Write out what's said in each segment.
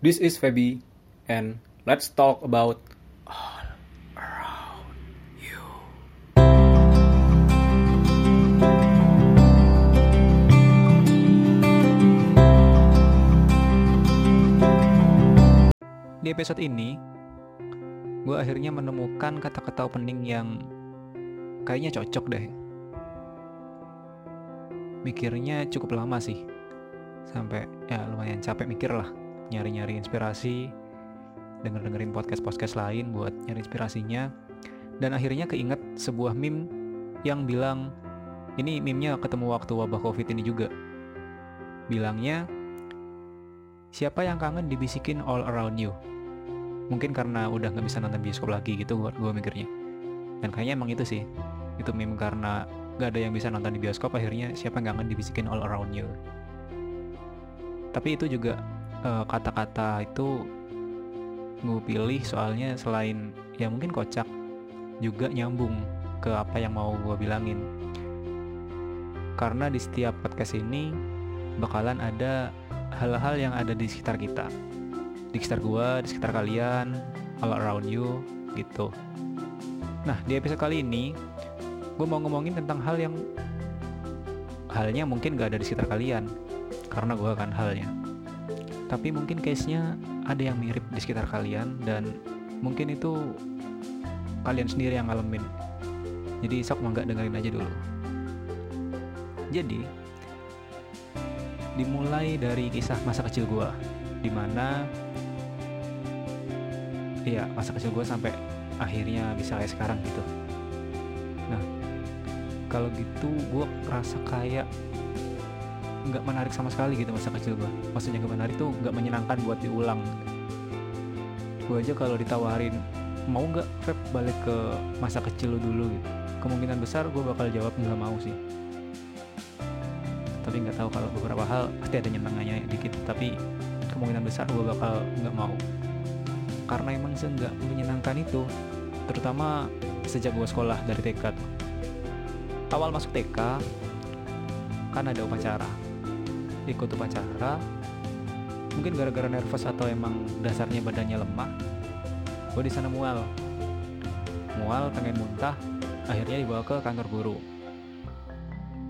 This is Feby, and let's talk about all around you. Di episode ini, gue akhirnya menemukan kata-kata opening yang kayaknya cocok deh. Mikirnya cukup lama sih, sampai ya lumayan capek mikir lah, nyari-nyari inspirasi, denger-dengerin podcast-podcast lain buat nyari inspirasinya, dan akhirnya keinget sebuah meme yang bilang, ini meme-nya ketemu waktu wabah covid ini juga. Bilangnya, siapa yang kangen dibisikin all around you? mungkin karena udah nggak bisa nonton bioskop lagi gitu buat gue mikirnya dan kayaknya emang itu sih itu meme karena nggak ada yang bisa nonton di bioskop akhirnya siapa yang kangen dibisikin all around you tapi itu juga kata kata-kata itu gue pilih soalnya selain ya mungkin kocak juga nyambung ke apa yang mau gue bilangin karena di setiap podcast ini bakalan ada hal-hal yang ada di sekitar kita di sekitar gua, di sekitar kalian, all around you gitu. Nah, di episode kali ini gue mau ngomongin tentang hal yang halnya mungkin gak ada di sekitar kalian karena gue akan halnya. Tapi mungkin case-nya ada yang mirip di sekitar kalian dan mungkin itu kalian sendiri yang ngalamin. Jadi sok nggak dengerin aja dulu. Jadi dimulai dari kisah masa kecil gue di mana iya masa kecil gue sampai akhirnya bisa kayak sekarang gitu nah kalau gitu gue rasa kayak nggak menarik sama sekali gitu masa kecil gue maksudnya nggak menarik tuh nggak menyenangkan buat diulang. Gue aja kalau ditawarin mau nggak Feb balik ke masa kecil lu dulu? gitu. Kemungkinan besar gue bakal jawab nggak mau sih. Tapi nggak tahu kalau beberapa hal pasti ada nyenangannya dikit tapi kemungkinan besar gue bakal nggak mau. Karena emang nggak menyenangkan itu terutama sejak gue sekolah dari TK awal masuk TK kan ada upacara ikut upacara. Mungkin gara-gara nervous atau emang dasarnya badannya lemah gue di sana mual. Mual pengen muntah akhirnya dibawa ke kantor guru.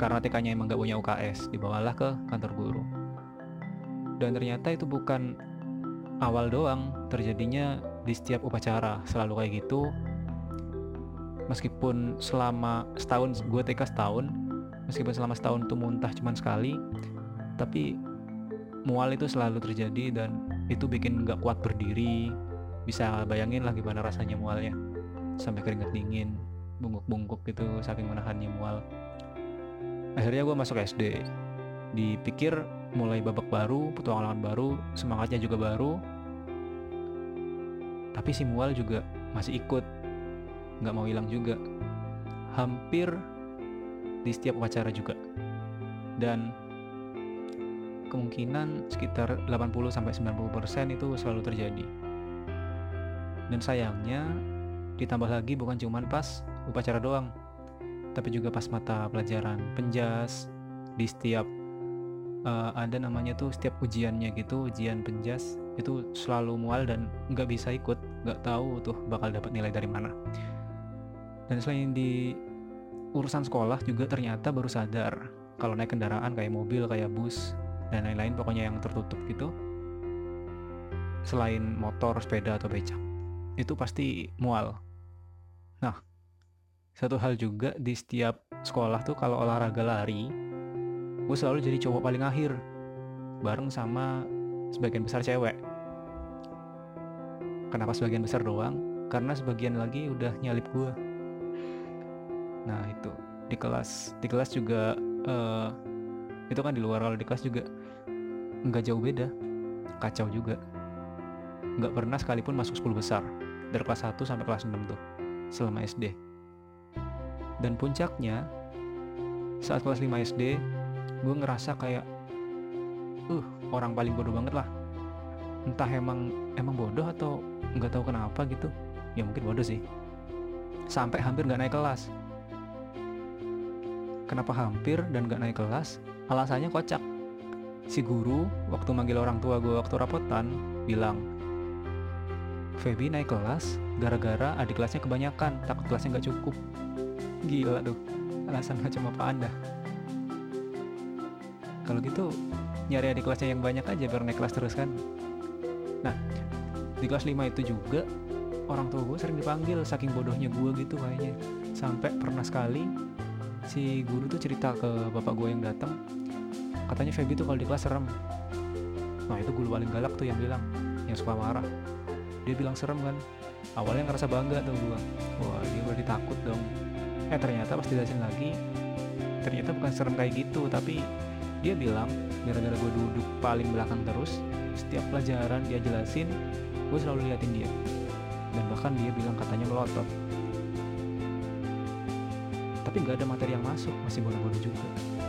Karena TK-nya emang gak punya UKS dibawalah ke kantor guru. Dan ternyata itu bukan awal doang terjadinya di setiap upacara selalu kayak gitu. Meskipun selama setahun gue TK setahun meskipun selama setahun tuh muntah cuman sekali tapi mual itu selalu terjadi dan itu bikin nggak kuat berdiri bisa bayangin lah gimana rasanya mualnya sampai keringet dingin bungkuk-bungkuk gitu saking menahannya mual akhirnya gue masuk SD dipikir mulai babak baru, petualangan baru, semangatnya juga baru. Tapi si Mual juga masih ikut, nggak mau hilang juga. Hampir di setiap upacara juga. Dan kemungkinan sekitar 80-90% itu selalu terjadi. Dan sayangnya ditambah lagi bukan cuma pas upacara doang, tapi juga pas mata pelajaran penjas di setiap uh, ada namanya tuh setiap ujiannya gitu ujian penjas itu selalu mual dan nggak bisa ikut nggak tahu tuh bakal dapat nilai dari mana dan selain di urusan sekolah juga ternyata baru sadar kalau naik kendaraan kayak mobil kayak bus dan lain-lain pokoknya yang tertutup gitu. Selain motor sepeda atau becak itu pasti mual. Nah satu hal juga di setiap sekolah tuh kalau olahraga lari gue selalu jadi cowok paling akhir bareng sama sebagian besar cewek. Kenapa sebagian besar doang? Karena sebagian lagi udah nyalip gue nah itu. Di kelas di kelas juga uh, itu kan di luar kalau di kelas juga nggak jauh beda. Kacau juga. Nggak pernah sekalipun masuk 10 besar dari kelas 1 sampai kelas 6 tuh selama SD dan puncaknya saat kelas 5 SD gue ngerasa kayak uh orang paling bodoh banget lah. Entah emang emang bodoh atau nggak tahu kenapa gitu ya mungkin bodoh sih. Sampai hampir nggak naik kelas. Kenapa hampir dan nggak naik kelas? Alasannya kocak si guru waktu manggil orang tua gue waktu rapotan bilang Feby naik kelas gara-gara adik kelasnya kebanyakan takut kelasnya nggak cukup. Gila tuh alasan macam apa anda kalau gitu nyari adik kelasnya yang banyak aja biar naik kelas terus kan? Nah di kelas 5 itu juga orang tua gue sering dipanggil saking bodohnya gue gitu kayaknya. Sampai pernah sekali si guru tuh cerita ke bapak gue yang datang katanya Feby tuh kalau di kelas serem. Nah itu guru paling galak tuh yang bilang yang suka marah. Dia bilang serem kan. Awalnya ngerasa bangga tuh gue wah dia berarti takut dong. Eh ternyata pas dijelasin lagi ternyata bukan serem kayak gitu tapi dia bilang gara-gara gue duduk paling belakang terus setiap pelajaran dia jelasin gue selalu liatin dia. Dan bahkan dia bilang katanya melotot. Tapi nggak ada materi yang masuk masih bodoh-bodoh juga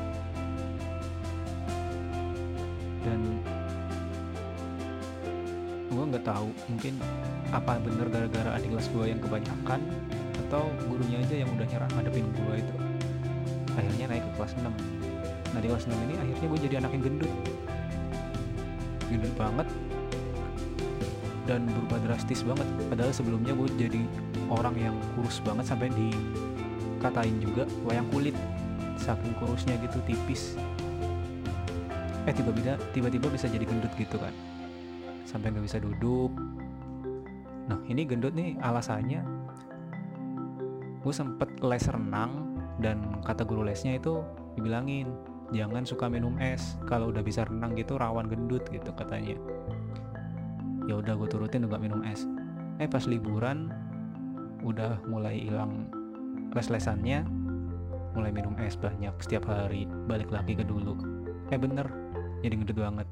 nggak tahu mungkin apa bener gara-gara adik kelas gue yang kebanyakan atau gurunya aja yang udah nyerah ngadepin gue itu. Akhirnya naik ke kelas 6 nah di kelas 6 ini akhirnya gue jadi anak yang gendut. Gendut banget. Dan berubah drastis banget. Padahal sebelumnya gue jadi orang yang kurus banget sampai dikatain juga wayang kulit. Saking kurusnya gitu tipis. Eh tiba-tiba tiba-tiba bisa jadi gendut gitu kan sampai nggak bisa duduk. Nah ini gendut nih alasannya gue sempet les renang dan kata guru lesnya itu dibilangin jangan suka minum es kalau udah bisa renang gitu rawan gendut gitu katanya. Ya udah gue turutin nggak minum es. Eh pas liburan udah mulai hilang les-lesannya mulai minum es banyak setiap hari balik lagi ke dulu. Eh bener jadi gendut banget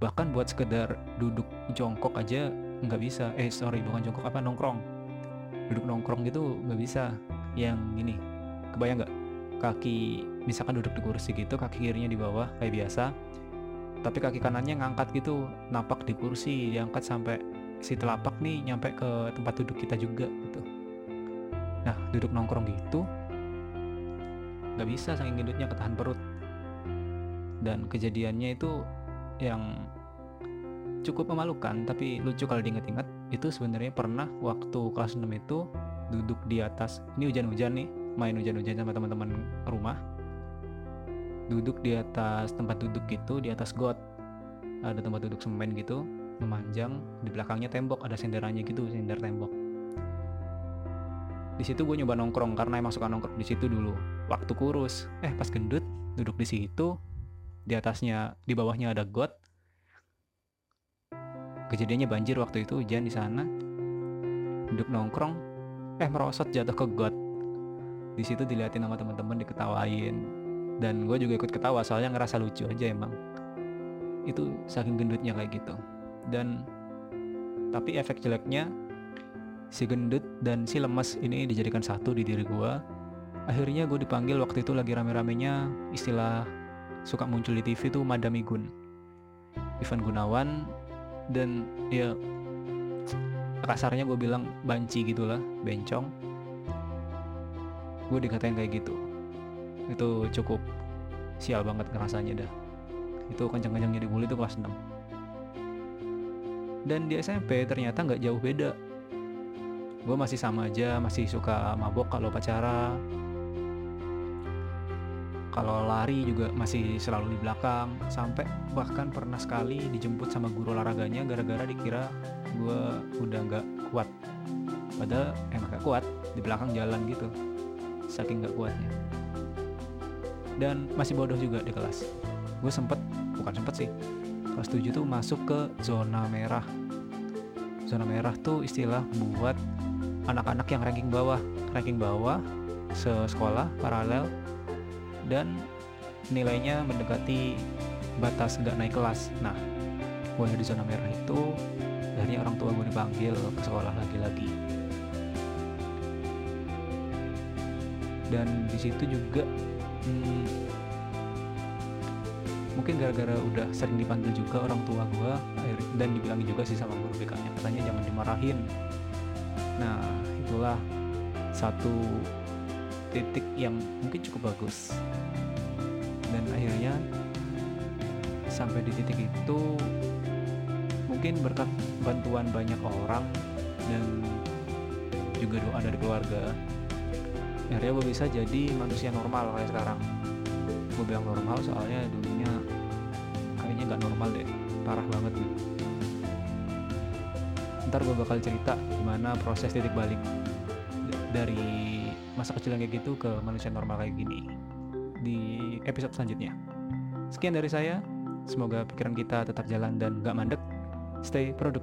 bahkan buat sekedar duduk jongkok aja nggak bisa. Eh sorry bukan jongkok apa nongkrong. Duduk nongkrong gitu nggak bisa. Yang gini kebayang nggak? Kaki misalkan duduk di kursi gitu kaki kirinya di bawah kayak biasa. Tapi kaki kanannya ngangkat gitu napak di kursi diangkat sampai si telapak nih nyampe ke tempat duduk kita juga gitu. Nah duduk nongkrong gitu nggak bisa saking gendutnya ketahan perut. Dan kejadiannya itu yang cukup memalukan tapi lucu kalau diinget-inget itu sebenarnya pernah waktu kelas 6 itu duduk di atas ini hujan-hujan nih main hujan-hujan sama teman-teman rumah. Duduk di atas tempat duduk gitu di atas got. Ada tempat duduk semen gitu memanjang di belakangnya tembok ada senderannya gitu sender tembok. Di situ gue nyoba nongkrong karena emang suka nongkrong di situ dulu. Waktu kurus eh pas gendut duduk di situ di atasnya di bawahnya ada got. Kejadiannya banjir waktu itu hujan di sana. Duduk nongkrong eh merosot jatuh ke got. Di situ diliatin sama teman-teman diketawain. Dan gue juga ikut ketawa soalnya ngerasa lucu aja emang. Itu saking gendutnya kayak gitu. Dan tapi efek jeleknya si gendut dan si lemas ini dijadikan satu di diri gue akhirnya gue dipanggil waktu itu lagi rame-ramenya istilah suka muncul di TV tuh Madami Gun Ivan Gunawan dan ya kasarnya gue bilang banci gitulah bencong. Gue dikatain kayak gitu. Itu cukup sial banget ngerasanya dah. Itu kencang-kencang jadi bully itu kelas 6 dan di SMP ternyata nggak jauh beda. Gue masih sama aja masih suka mabok kalau pacara kalau lari juga masih selalu di belakang. Sampai bahkan pernah sekali dijemput sama guru olahraganya gara-gara dikira gue udah nggak kuat. Padahal emang gak kuat di belakang jalan gitu saking nggak kuatnya. Dan masih bodoh juga di kelas. Gue sempet bukan sempet sih kelas 7 tuh masuk ke zona merah. Zona merah tuh istilah buat anak-anak yang ranking bawah. Ranking bawah sekolah paralel dan nilainya mendekati batas nggak naik kelas. Nah gue di zona merah itu akhirnya orang tua gue dipanggil ke sekolah lagi-lagi. Dan di situ juga hmm, mungkin gara-gara udah sering dipanggil juga orang tua gue dan dibilangin juga sih sama guru BK nya katanya jangan dimarahin. Nah itulah satu titik yang mungkin cukup bagus. Dan akhirnya sampai di titik itu mungkin berkat bantuan banyak orang dan juga doa dari keluarga akhirnya gue bisa jadi manusia normal kayak sekarang. Gue bilang normal soalnya dulunya kayaknya nggak normal deh parah banget gitu. Ntar gue bakal cerita gimana proses titik balik dari masa kecil yang kayak gitu ke manusia normal kayak gini. Di episode selanjutnya. Sekian dari saya. Semoga pikiran kita tetap jalan dan gak mandek. Stay produktif